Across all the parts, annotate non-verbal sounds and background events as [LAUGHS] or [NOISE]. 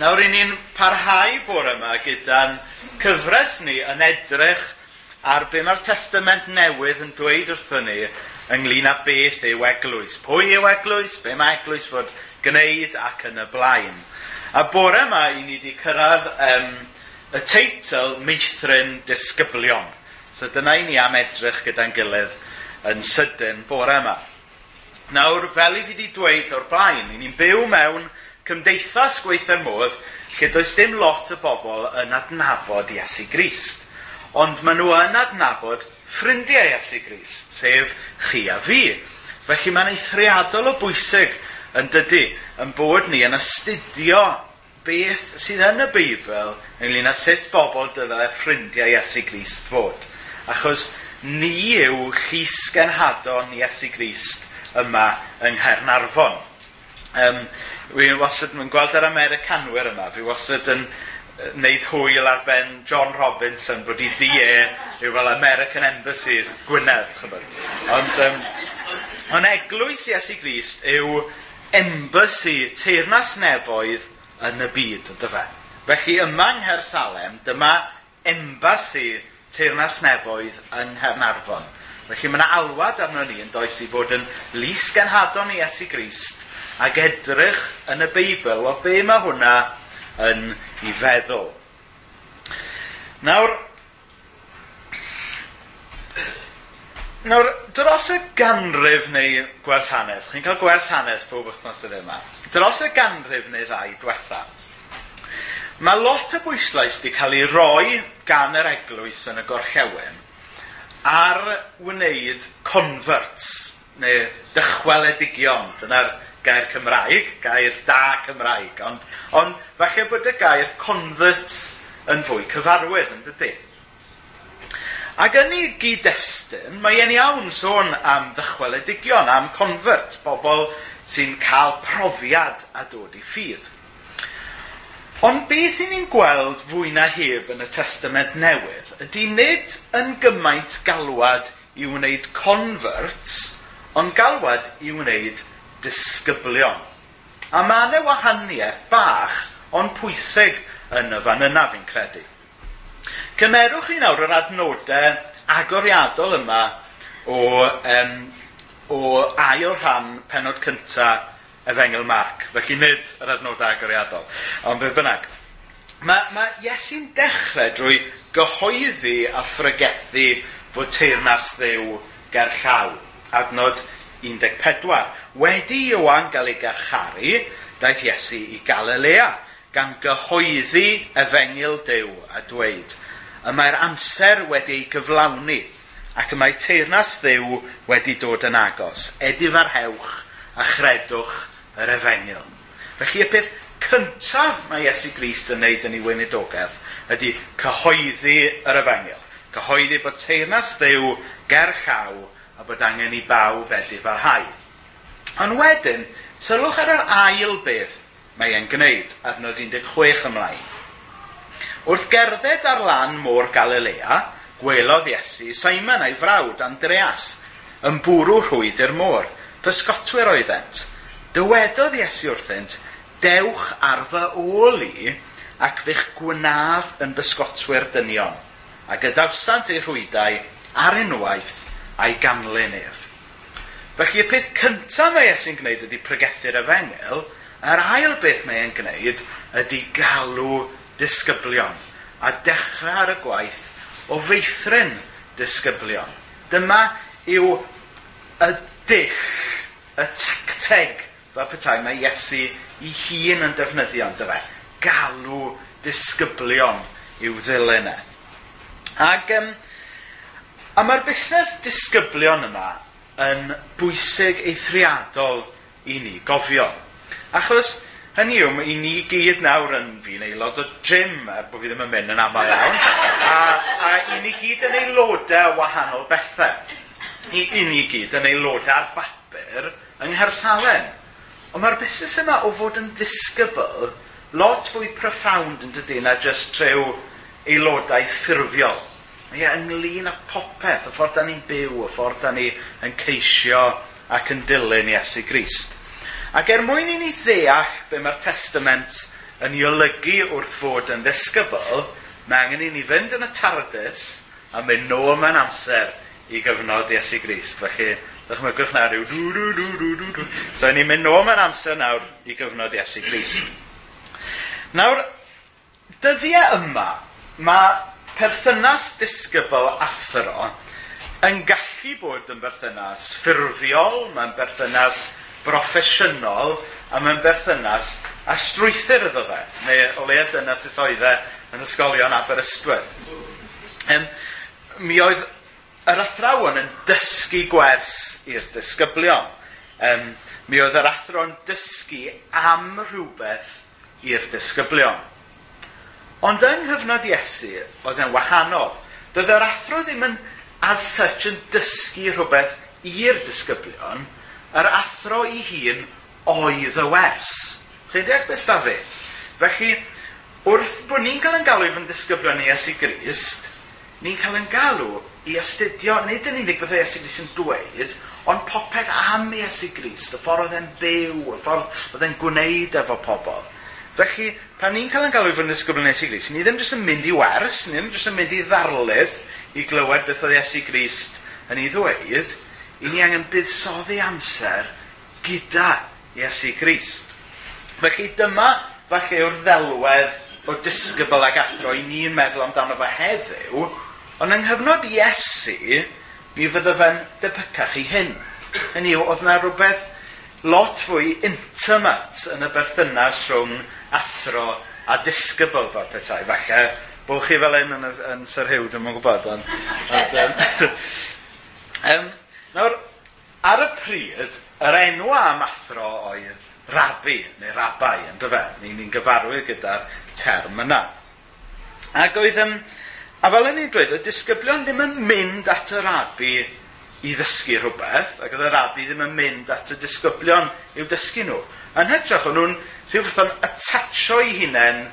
Nawr, i ni'n parhau bore yma gyda'n cyfres ni yn edrych ar be mae'r Testament Newydd yn dweud wrthyn ni ynglyn â beth yw eglwys. Pwy yw eglwys, be mae eglwys fod gwneud ac yn y blaen. A bore yma i ni wedi cyrraedd um, y teitl Meithrin Disgyblion. So dyna i ni am edrych gyda'n gilydd yn sydyn bore yma. Nawr, fel i fi wedi dweud o'r blaen, i ni'n byw mewn Cymdeithas gweithio'r modd lle does dim lot o bobl yn adnabod Iesu Grist, ond maen nhw yn adnabod ffrindiau Iesu Grist, sef chi a fi. Felly mae'n eithriadol o bwysig yn dydy yn bod ni yn astudio beth sydd yn y Beibl ynglyn â sut bobl dylai ffrindiau Iesu Grist fod. Achos ni yw llys genhadon Iesu Grist yma yng Nghernarfon. Um, Fi wastad yn gweld yr Americanwyr yma, fi wastad yn wneud hwyl ar ben John Robinson bod i DA yw fel American Embassy, Gwynedd, chybod. Ond, um, ond eglwys Iesu Grist yw embassy, teirnas nefoedd yn y byd, ynddo fe. Felly yma yng Nghersalem, dyma embassy teirnas nefoedd yng Nghernarfon. Felly mae yna alwad arno ni yn does i fod yn lys genhadon i Iesu Grist ac edrych yn y Beibl o be mae hwnna yn ei feddwl. Nawr, nawr dros y ganrif neu gwers hanes, chi'n cael gwers hanes pob wythnos dydw yma, dros y ganrif neu ddau diwetha, mae lot o bwyslais wedi cael ei roi gan yr eglwys yn y gorllewin ar wneud converts neu dychweledigion. Dyna'r gair Cymraeg, gair da Cymraeg, ond, ond falle bod y gair convert yn fwy cyfarwydd yn dydy. Ac yn ei gyd-destun, mae e'n iawn sôn am ddychweledigion, am convert, bobl sy'n cael profiad a dod i ffydd. Ond beth i ni'n gweld fwy na heb yn y testament newydd ydy nid yn gymaint galwad i wneud converts, ond galwad i wneud disgyblion. A mae yna wahaniaeth bach, ond pwysig yn y fan yna fi'n credu. Cymerwch chi nawr yr adnodau agoriadol yma o, um, o ail rhan penod cynta Efengil Marc. Felly nid yr adnodau agoriadol, ond fe bynnag. Mae, ma Iesu'n dechrau drwy gyhoeddi a phrygethu fod teirnas ddew ger llaw. Adnod 14 wedi Iwan gael ei garcharu daeth Iesu i Galilea gan gyhoeddi efengil Dyw a dweud y mae'r amser wedi'i gyflawni ac y mae teirnas ddiw wedi dod yn agos. Edifarhewch a chredwch yr efengil. Felly y peth cyntaf mae Iesu Grist yn neud yn ei weinidogaeth ydy cyhoeddi yr efengil. Cyhoeddi bod teirnas ddiw ger llaw a bod angen i bawb edifarhau. Ond wedyn, sylwch ar yr ail beth mae e'n gwneud, adnod 16 ymlaen. Wrth gerdded ar lan môr Galilea, gwelodd Iesu Simon a'i frawd Andreas, yn bwrw rhwyd i'r môr, pysgotwyr oeddent. Dywedodd Iesu wrthynt, dewch ar fy ôl i ac fych gwnaf yn bysgotwyr dynion, a gydawsant ei rhwydau ar unwaith a'i ganlyn ef. Felly y peth cyntaf mae Iesu'n gwneud ydy pregethu'r efengil, yr ail beth mae e'n gwneud ydy galw disgyblion a dechrau ar y gwaith o feithrin disgyblion. Dyma yw y dich, y tacteg, fel petai mae Iesu i hun yn defnyddio yn dyfa. Galw disgyblion yw ddilyn e. Ac, um, a mae'r busnes disgyblion yma yn bwysig eithriadol i ni gofio. Achos hynny yw, i ni gyd nawr yn fi'n aelod o gym, er bod fi ddim yn mynd yn aml iawn, a, a i ni gyd yn aelodau wahanol bethau. I, i ni gyd yn aelodau ar bapur yng Nghersalen. Ond mae'r busnes yma o fod yn ddisgybl lot fwy profound yn dydyn na jyst trew aelodau ffurfiol mae e ynglyn â popeth, y ffordd da ni'n byw, y ffordd da ni yn ceisio ac yn dilyn Iesu Grist. Ac er mwyn i ni ddeall be mae'r testament yn ei olygu wrth fod yn ddisgybl, mae angen i ni fynd yn y tardus a mynd nôl mewn amser i gyfnod Iesu Grist. Felly, dychmygwch na rhyw dw dw dw dw dw dw. So, ni'n mynd nôl mewn amser nawr i gyfnod Iesu Grist. Nawr, dyddiau yma, mae perthynas disgybl athro yn gallu bod yn berthynas ffurfiol, mae'n berthynas broffesiynol, a mae'n berthynas a strwythyr iddo fe, neu o leia dyna sut oedd e yn ysgolion Aberystwyth. Ehm, mi oedd yr athrawon yn dysgu gwers i'r disgyblion. Ehm, mi oedd yr athro'n dysgu am rhywbeth i'r disgyblion. Ond yng nghyfnod Iesu, oedd e'n wahanol. Doedd yr athro ddim yn as such yn dysgu rhywbeth i'r disgyblion, yr athro i hun oedd y wers. Chi'n deall beth da fi? Felly, wrth bod ni'n cael yn galw i fynd disgyblion i Iesu Grist, ni'n cael yn galw i astudio, nid yn unig beth Iesu Grist yn dweud, ond popeth am Iesu Grist, y ffordd oedd e'n byw, y ffordd oedd e'n gwneud efo pobl. Felly, pan ni'n cael yn galw fy'n ysgwrn nes i Grist, ni ddim jyst yn mynd i wers, ni ddim jyst yn mynd i ddarlydd i glywed beth oedd Iesu Grist yn ei ddweud, i ni angen buddsoddi amser gyda Iesu Grist. Felly dyma falle yw'r ddelwedd o disgybl ag athro i ni'n meddwl amdano fo heddiw, ond yng nghyfnod Iesu, mi fydda fe'n debycach i hyn. Hynny yw, oedd yna rhywbeth lot fwy intimate yn y berthynas rhwng athro a disgybl fel petai. Falle bod chi fel un yn, yn, Sir Hugh, dwi'n mwyn gwybod. Ond, ond, um, um, [LAUGHS] nawr, ar y pryd, yr enw am athro oedd rabi neu rabai, yn dyfe? Ni'n ni gyfarwydd gyda'r term yna. Ac oedd, um, a fel yn ni'n dweud, y disgyblion ddim yn mynd at y rabi i ddysgu rhywbeth, ac oedd y rabi ddim yn mynd at y disgyblion i'w dysgu nhw. Yn hytrach, o'n nhw'n rhyw fath o'n atatio i hunain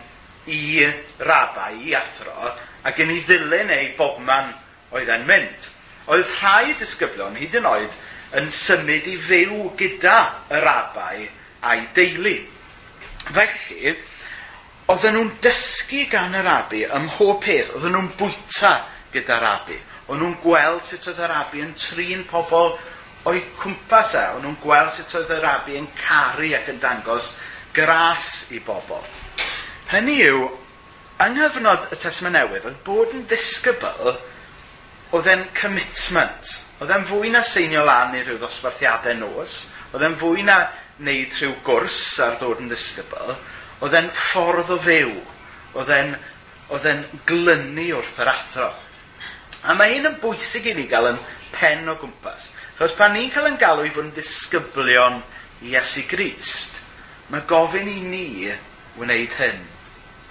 i rabau, i athro, ac yn ei ddilyn ei bobman oedd e'n mynd. Oedd rhai disgyblion hyd yn oed yn symud i fyw gyda y rabau a'i deulu. Felly, oedden nhw'n dysgu gan y rabi ym mhob peth, oedden nhw'n bwyta gyda'r rabi. O'n nhw'n gweld sut oedd yr abi yn trin pobl o'i cwmpas e. O'n nhw'n gweld sut oedd yr abi yn caru ac yn dangos gras i bobl. Hynny yw, yng nghyfnod y Tesma Newydd, oedd bod yn ddisgybl oedd e'n commitment. Oedd e'n fwy na seinio lan i rhyw ddosbarthiadau nos, oedd e'n fwy na wneud rhyw gwrs ar ddod yn ddisgybl, oedd e'n ffordd o fyw, oedd e'n, oedd e'n glynu wrth yr athro. A mae hyn yn bwysig i ni gael yn pen o gwmpas. Chos pan ni'n cael yn galw i fod yn disgyblion Iesu Grist, mae gofyn i ni wneud hyn.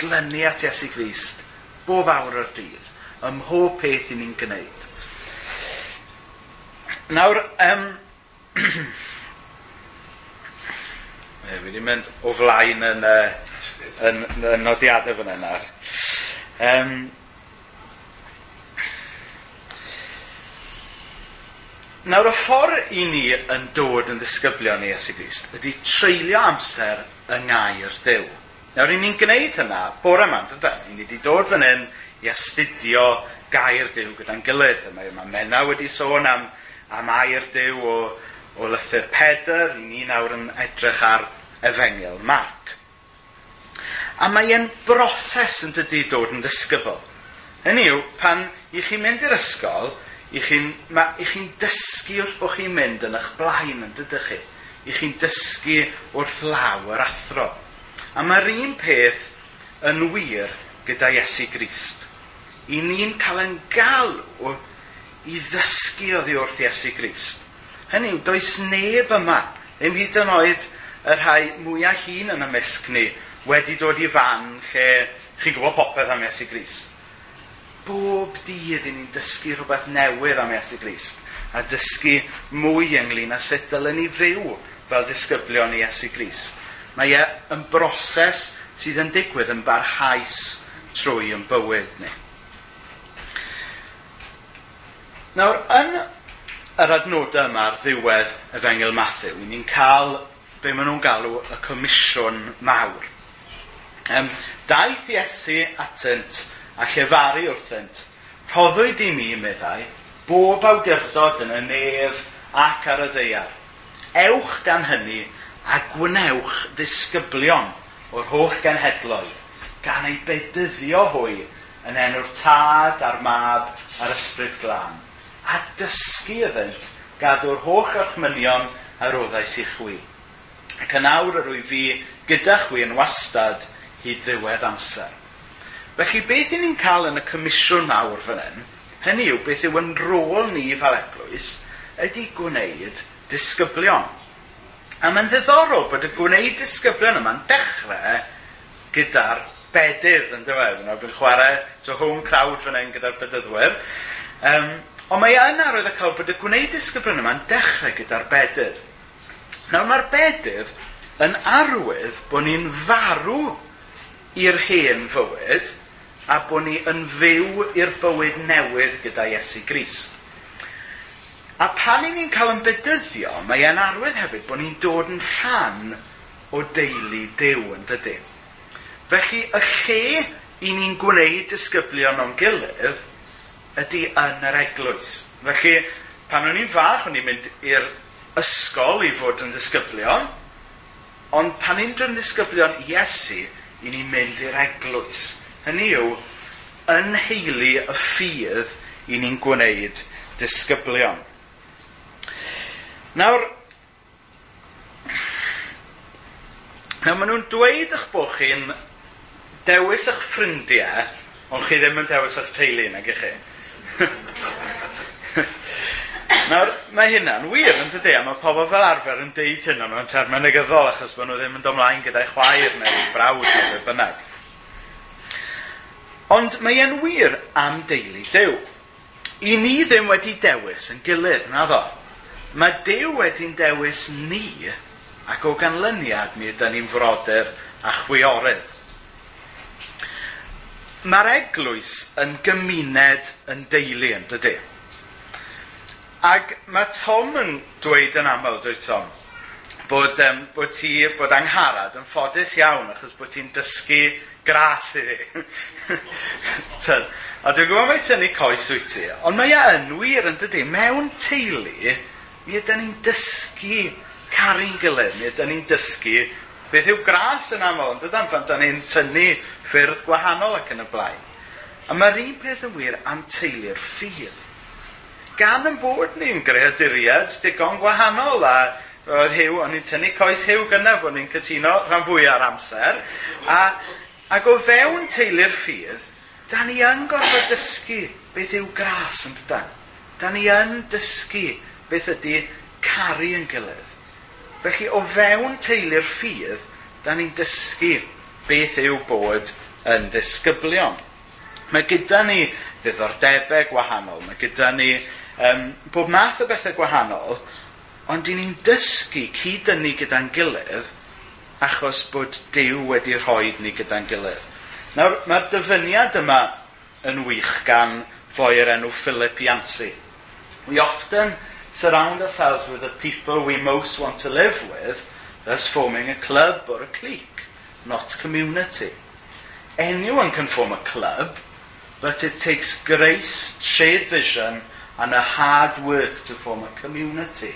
Glynu at Iesu Grist bob awr o'r dydd, ym mhob peth i ni'n gwneud. Nawr, um, ne, [CLEARS THROAT] fi wedi mynd o flaen yn, uh, yn, yn, yn nodiadau fan yna. Um, Nawr, y ffordd i ni yn dod yn ddisgyblion i Iesu Grist ydy treulio amser yng ngair Dyw. Nawr, i ni'n gwneud hynna bore yma, dydyn. I ni wedi dod fan hyn i astudio gair Dyw gyda'n gilydd. Mae yma Mena wedi sôn am, am air Dyw o, o lythyr Pedr, i ni nawr yn edrych ar efengil Marc. A mae e'n broses yn dydy dod yn ddisgybl. Hynny yw, pan i chi mynd i'r ysgol, I chi'n chi dysgu wrth bod chi'n mynd yn eich blaen yn dydych chi. I chi'n dysgu wrth law yr athro. A mae'r un peth yn wir gyda Iesu Grist. I ni'n cael yn galw i ddysgu oddi wrth Iesu Grist. Hynny yw, does neb yma, ddim hyd yn oed y rhai mwyaf hun yn ymysg ni, wedi dod i fan lle chi'n gwybod popeth am Iesu Grist bob dydd i ni'n dysgu rhywbeth newydd am Iesu Grist a dysgu mwy ynglyn â sut dylen ni fyw fel disgyblion Iesu Grist. Mae e yn broses sydd yn digwydd yn barhaus trwy yn bywyd ni. Nawr, yn yr adnodau yma ar ddiwedd fengil Matthew, ni'n cael be maen nhw'n galw y comisiwn mawr. Um, daeth Iesu atynt a llefaru wrthynt. Rhoddwyd i mi, meddai, bob awdurdod yn y nef ac ar y ddeiar. Ewch gan hynny a gwnewch ddisgyblion o'r holl genhedloedd, gan ei bedyddio hwy yn enw'r tad a'r mab a'r ysbryd glân, a dysgu yfynt gadw'r holl archmynion a roddais i chwi. Ac yn awr yr wy fi gyda chwi yn wastad hyd ddiwedd amser. Felly, beth i ni'n cael yn y comisiwn Mawr fan hyn, hynny yw beth yw yn rôl ni fel eglwys, ydy gwneud disgyblion. A mae'n ddiddorol bod y gwneud disgyblion yma'n dechrau gyda'r bedydd yn dyfod. E? Yna bydd chwarae to home crowd fan hyn gyda'r bedyddwyr. Um, ond mae yn arwydd y cael bod y gwneud disgyblion yma'n dechrau gyda'r bedydd. Nawr, mae'r bedydd yn arwydd bod ni'n farw i'r hen fywyd, a bod ni yn fyw i'r bywyd newydd gyda Iesu Grist. A pan i ni'n cael yn bedyddio, mae e'n arwydd hefyd bod ni'n dod yn rhan o deulu dew yn dydy. Felly, y lle i ni'n gwneud disgyblion o'n gilydd ydy yn yr eglwys. Felly, pan o'n i'n fach, o'n i'n mynd i'r ysgol i fod yn ddisgyblion, ond pan i'n dod yn ddisgyblion Iesu, i ni'n mynd i'r eglwys. Hynny yw, yn heili y ffydd i ni'n gwneud disgyblion. Nawr, nawr maen nhw'n dweud eich bod chi'n dewis eich ffrindiau, ond chi ddim yn dewis eich teulu nag i chi. [LAUGHS] Nawr, mae hynna'n wir yn dydy, a mae pobl fel arfer yn deud hynna mewn termau negyddol achos bod nhw ddim yn domlaen gyda'i chwaer neu brawd neu beth bynnag. Ond mae e'n wir am deulu Dyw. I ni ddim wedi dewis yn gilydd, na ddo. Mae Dyw wedi'n dewis ni ac o ganlyniad mi ydyn ni'n frodyr a chwiorydd. Mae'r eglwys yn gymuned yn deulu yn dydy. Ac mae Tom yn dweud yn aml, dweud Tom, bod, um, bod, ti, bod angharad yn ffodus iawn achos bod ti'n dysgu Gras i fi. A dwi'n gwybod mai tynnu coes wyt ti, ond mae e yn wir yn dydy. Mewn teulu, mi ydyn ni'n dysgu caru'n gilydd, mi ydyn ni'n dysgu beth yw gras yn aml, ond dydan pan da ni'n tynnu ffyrdd gwahanol ac yn y blaen. A mae'r un peth yn wir am teulu'r ffydd. Gan yn bod ni'n greaduriad digon gwahanol a oedd hiw, o'n i'n tynnu coes hiw gynnaf, o'n i'n cytuno rhan fwy ar amser, a Ac o fewn teulu'r ffydd, da ni yn gorfod dysgu beth yw gras yn dyda. Da ni yn dysgu beth ydy caru yn gilydd. Felly o fewn teulu'r ffydd, da ni'n dysgu beth yw bod yn ddisgyblion. Mae gyda ni ddiddordebau gwahanol, mae gyda ni um, bob math o bethau gwahanol, ond i ni'n dysgu cyd-dynnu gyda'n gilydd achos bod Dyw wedi rhoi ni gyda'n gilydd. Nawr, mae'r dyfyniad yma yn wych gan foi o'r enw Philip Yancey. We often surround ourselves with the people we most want to live with, thus forming a club or a clique, not community. Anyone can form a club, but it takes grace, shared vision, and a hard work to form a community.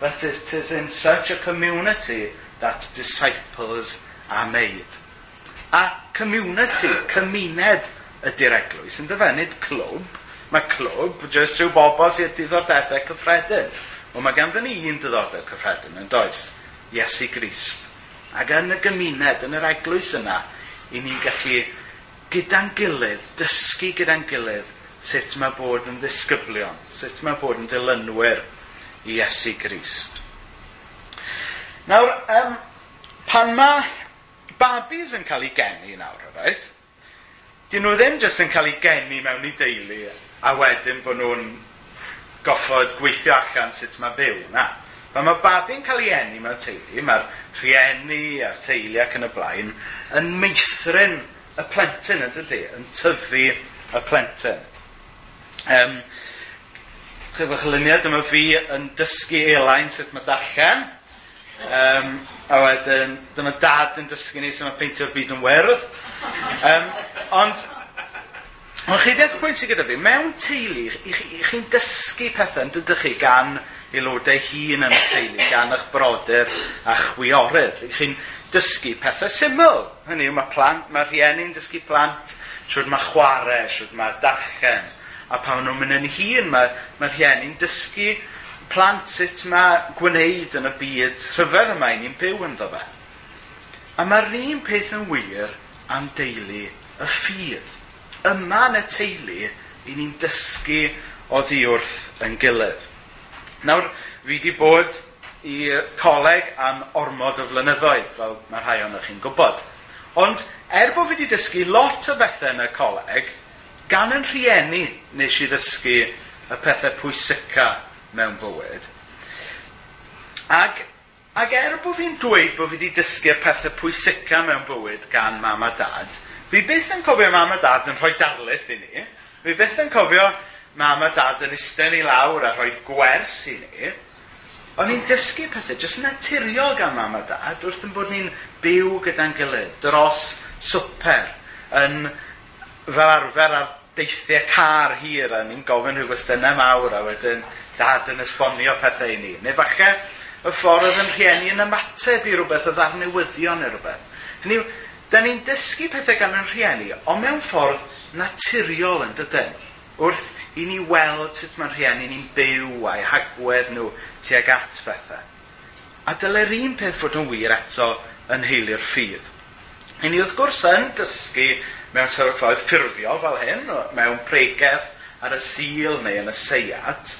But it is in such a community that disciples are made. A community, cymuned ydy'r eglwys, yn dyfennid clwb. Mae clwb jyst rhyw bobl sydd diddordebau cyffredin. Ond mae ganddyn ni un diddordeb cyffredin yn does, Iesu Grist. Ac yn y gymuned, yn yr eglwys yna, i ni'n gallu gyda'n gilydd, dysgu gyda'n gilydd, sut mae bod yn ddisgyblion, sut mae bod yn dilynwyr i Iesu Grist. Nawr, um, pan mae babis yn cael ei geni nawr, right? Dyn nhw ddim jyst yn cael ei geni mewn i deulu a wedyn bod nhw'n goffod gweithio allan sut mae byw. Na. Pan mae babi'n cael ei eni mewn teulu, mae'r rhieni a'r teulu ac yn y blaen yn meithrin y plentyn yn dydy, yn tyfu y plentyn. Um, Chyfwch y luniau, dyma fi yn dysgu elain sut mae darllen. Um, a wedyn, dyma dad yn dysgu ni sy'n peintio'r byd yn werdd. Um, ond, ond chi ddeall pwynt sydd gyda fi, mewn teulu, chi'n chi dysgu pethau yn dydych chi gan aelodau hun yn y teulu, gan eich brodyr a chwiorydd. Chi'n dysgu pethau syml. Hynny yw, mae plant, mae rhieni'n dysgu plant, siwrd mae chwarae, siwrd mae darllen. A pan nhw'n mynd yn hun, mae, mae rhieni'n dysgu plant sut mae gwneud yn y byd rhyfedd yma i ni'n byw ynddo fe. A mae'r un peth yn wir am deulu y ffydd. Yma yn y teulu i ni'n dysgu o ddiwrth yn gilydd. Nawr, fi wedi bod i coleg am ormod o flynyddoedd, fel mae rhai o'n chi'n gwybod. Ond er bod fi wedi dysgu lot o bethau yn y coleg, gan yn rhieni nes i ddysgu y pethau pwysica mewn bywyd. Ac, ac er bod fi'n dweud bod fi wedi dysgu pethau pwysica mewn bywyd gan mam a dad, fi byth yn cofio mam a dad yn rhoi darlith i ni. Fi byth yn cofio mam a dad yn eistedd ni lawr a rhoi gwers i ni. O'n i'n dysgu pethau jyst naturiol gan mam a dad wrth yn bod ni'n byw gyda'n gilydd dros swper yn fel arfer ar deithiau car hir a ni'n gofyn rhyw gwestiynau mawr a wedyn dad yn esbonio pethau i ni. Neu falle y ffordd oedd yn rhieni yn ymateb i rhywbeth o ddarnewyddion neu rhywbeth. Hynny, da ni'n dysgu pethau gan yn rhieni, ond mewn ffordd naturiol yn dydyn. Wrth i ni weld sut mae'n rhieni ni'n byw a'i hagwedd nhw tuag at bethau. A dyle'r un peth fod yn wir eto yn heili'r ffydd. I ni wrth gwrs yn dysgu mewn sefyllfaoedd ffurfio fel hyn, mewn pregeth ar y sil neu yn y seiad,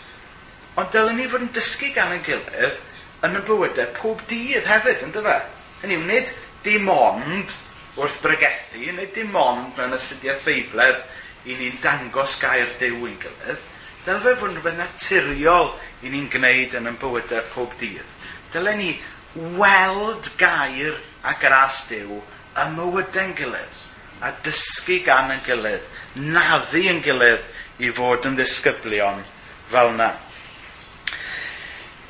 Ond dylen ni fod yn dysgu gan y gilydd yn y bywydau pob dydd hefyd, ynddo fe? Hynny yw, nid dim ond wrth bregethu, nid dim ond mewn astudiaeth ffeibledd i ni'n dangos gair dew i'n gilydd, dyle fe fod yn rhywbeth naturiol i ni'n gwneud yn y bywydau pob dydd. Dylen ni weld gair a gras dew y mywydau'n gilydd a dysgu gan yn gilydd, naddu yn gilydd i fod yn ddisgyblion fel yna.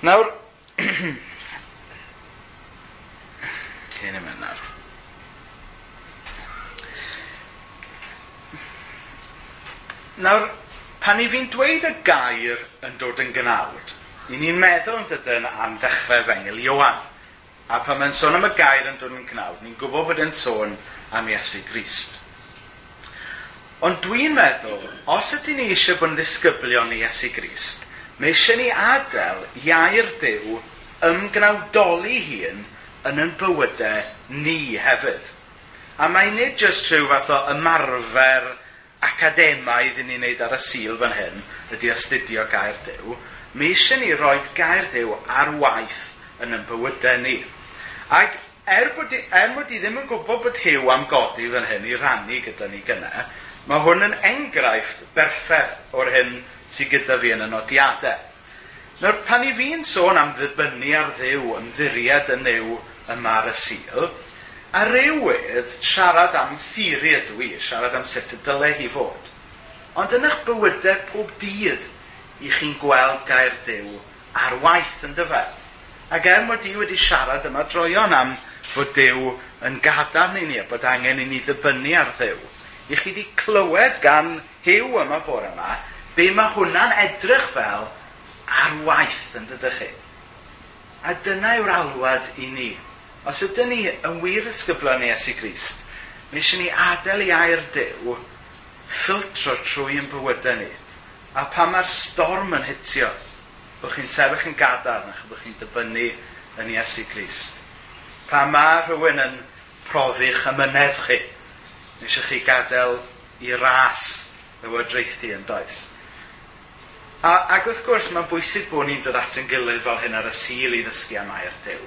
Nawr... Cyn i mynd nawr. Nawr, pan i fi'n dweud y gair yn dod yn gynawd, i ni'n meddwl yn dydyn am ddechrau fengil Iowan. A pan mae'n sôn am y gair yn dod yn gynawd, ni'n gwybod bod e'n sôn am Iesu Grist. Ond dwi'n meddwl, os ydyn ni eisiau bod yn ddisgyblion i Iesu Grist, Mae eisiau ni adael iair Dyw ymgnawdoli hun yn yn bywydau ni hefyd. A mae nid jyst rhyw fath o ymarfer academaidd i ni wneud ar y sil fan hyn, ydy astudio gair Dyw, Mae eisiau ni roi gair Dyw ar waith yn yn bywydau ni. Ac er bod, i, er bod i ddim yn gwybod bod hiw am godi fan hyn i rannu gyda ni gyna, mae hwn yn enghraifft berffaith o'r hyn sydd gyda fi yn y nodiadau. Nawr, pan i fi'n sôn am ddibynnu ar ddew, ymddiried yn new yma ar y sil, a rywydd siarad am theori ydw i, siarad am sut y dylai hi fod. Ond yn eich bywydau pob dydd, i chi'n gweld gair dew ar waith yn dyfa. Ac er mod i wedi siarad yma droion am bod dew yn gadarn i ni, a bod angen i ni ddibynnu ar ddew, i chi wedi clywed gan hew yma bore yma Be mae hwnna'n edrych fel ar waith yn dydych chi. A dyna yw'r alwad i ni. Os ydyn ni yn wir ysgyblon ni as Grist, mae eisiau ni adael i air dew ffiltro trwy yn bywydau ni. A pa mae'r storm yn hitio, bod chi'n sefych yn gadarn ac bod chi'n dibynnu yn Iesu Grist. Pa mae rhywun yn profi'ch ymynedd chi, eisiau chi gadael i ras y lywodraethu yn does. A, ac wrth gwrs, mae'n bwysig bod ni'n dod at yn gilydd fel hyn ar y sil i ddysgu am air Dyw.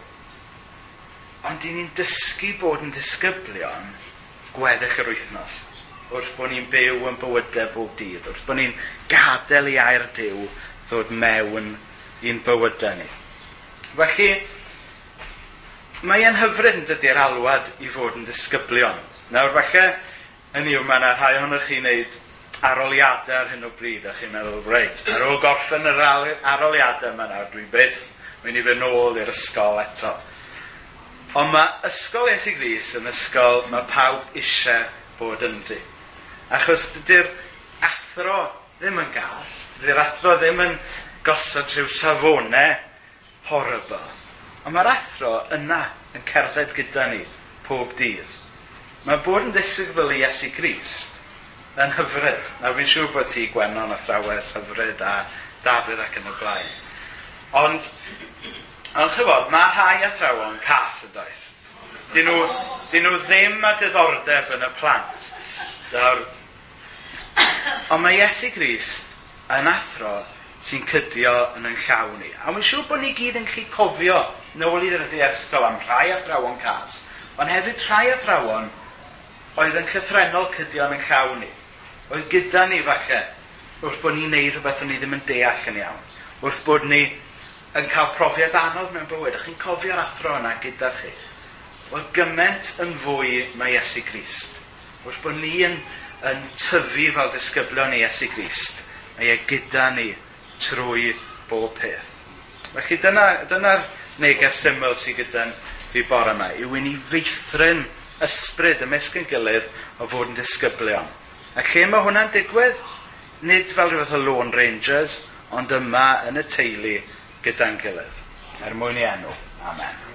Ond i ni'n dysgu bod yn disgyblion gweddill yr wythnos. Wrth bod ni'n byw yn bywydau bob dydd. Wrth bod ni'n gadael i air Dyw ddod mewn i'n bywydau ni. Felly, mae e'n hyfryd yn dydy'r alwad i fod yn disgyblion. Nawr, falle, yn i'w, mae yna rhai ohonoch chi wneud aroliadau ar hyn o bryd a chi'n meddwl, reit, ar ôl gorffen yr aroliadau yma nawr, dwi byth mynd i fy nôl i'r ysgol eto. Ond mae ysgol Iesu Gris yn ysgol mae pawb eisiau bod ynddi. Achos dydy'r athro ddim yn gas, dydy'r athro ddim yn gosod rhyw safonau horrible. Ond mae'r athro yna yn cerdded gyda ni pob dydd. Mae bod yn ddisgybl i Iesu Grist yn hyfryd. Nawr fi'n siŵr bod ti gwenon athrawes hyfryd a Dafydd ac yn y blaen. Ond, ond chybod, mae rhai athrawon cas yn does. Dyn nhw, dyn nhw ddim a diddordeb yn y plant. Nawr, ond mae Iesu Grist yn athro sy'n cydio yn yn llaw ni. A mae'n siŵr bod ni gyd yn chi cofio nôl i'r ysgol am rhai athrawon cas, ond hefyd rhai athrawon oedd yn llythrenol cydio yn yn llaw ni oedd gyda ni falle wrth bod ni'n neud rhywbeth o'n ni ddim yn deall yn iawn. Wrth bod ni yn cael profiad anodd mewn bywyd. Ych chi'n cofio'r athro yna gyda chi. Wel gyment yn fwy mae Iesu Grist. Wrth bod ni yn, yn tyfu fel disgyblion i Iesu Grist, mae e gyda ni trwy bob peth. Felly dyna'r dyna, dyna neges syml sydd gyda'n fi bore yma, yw i ni feithrin ysbryd ymysg yn gilydd o fod yn disgyblion. A lle mae hwnna'n digwydd? Nid fel rhywbeth o Lone Rangers, ond yma yn y teulu gyda'n gilydd. Er mwyn i enw. Amen.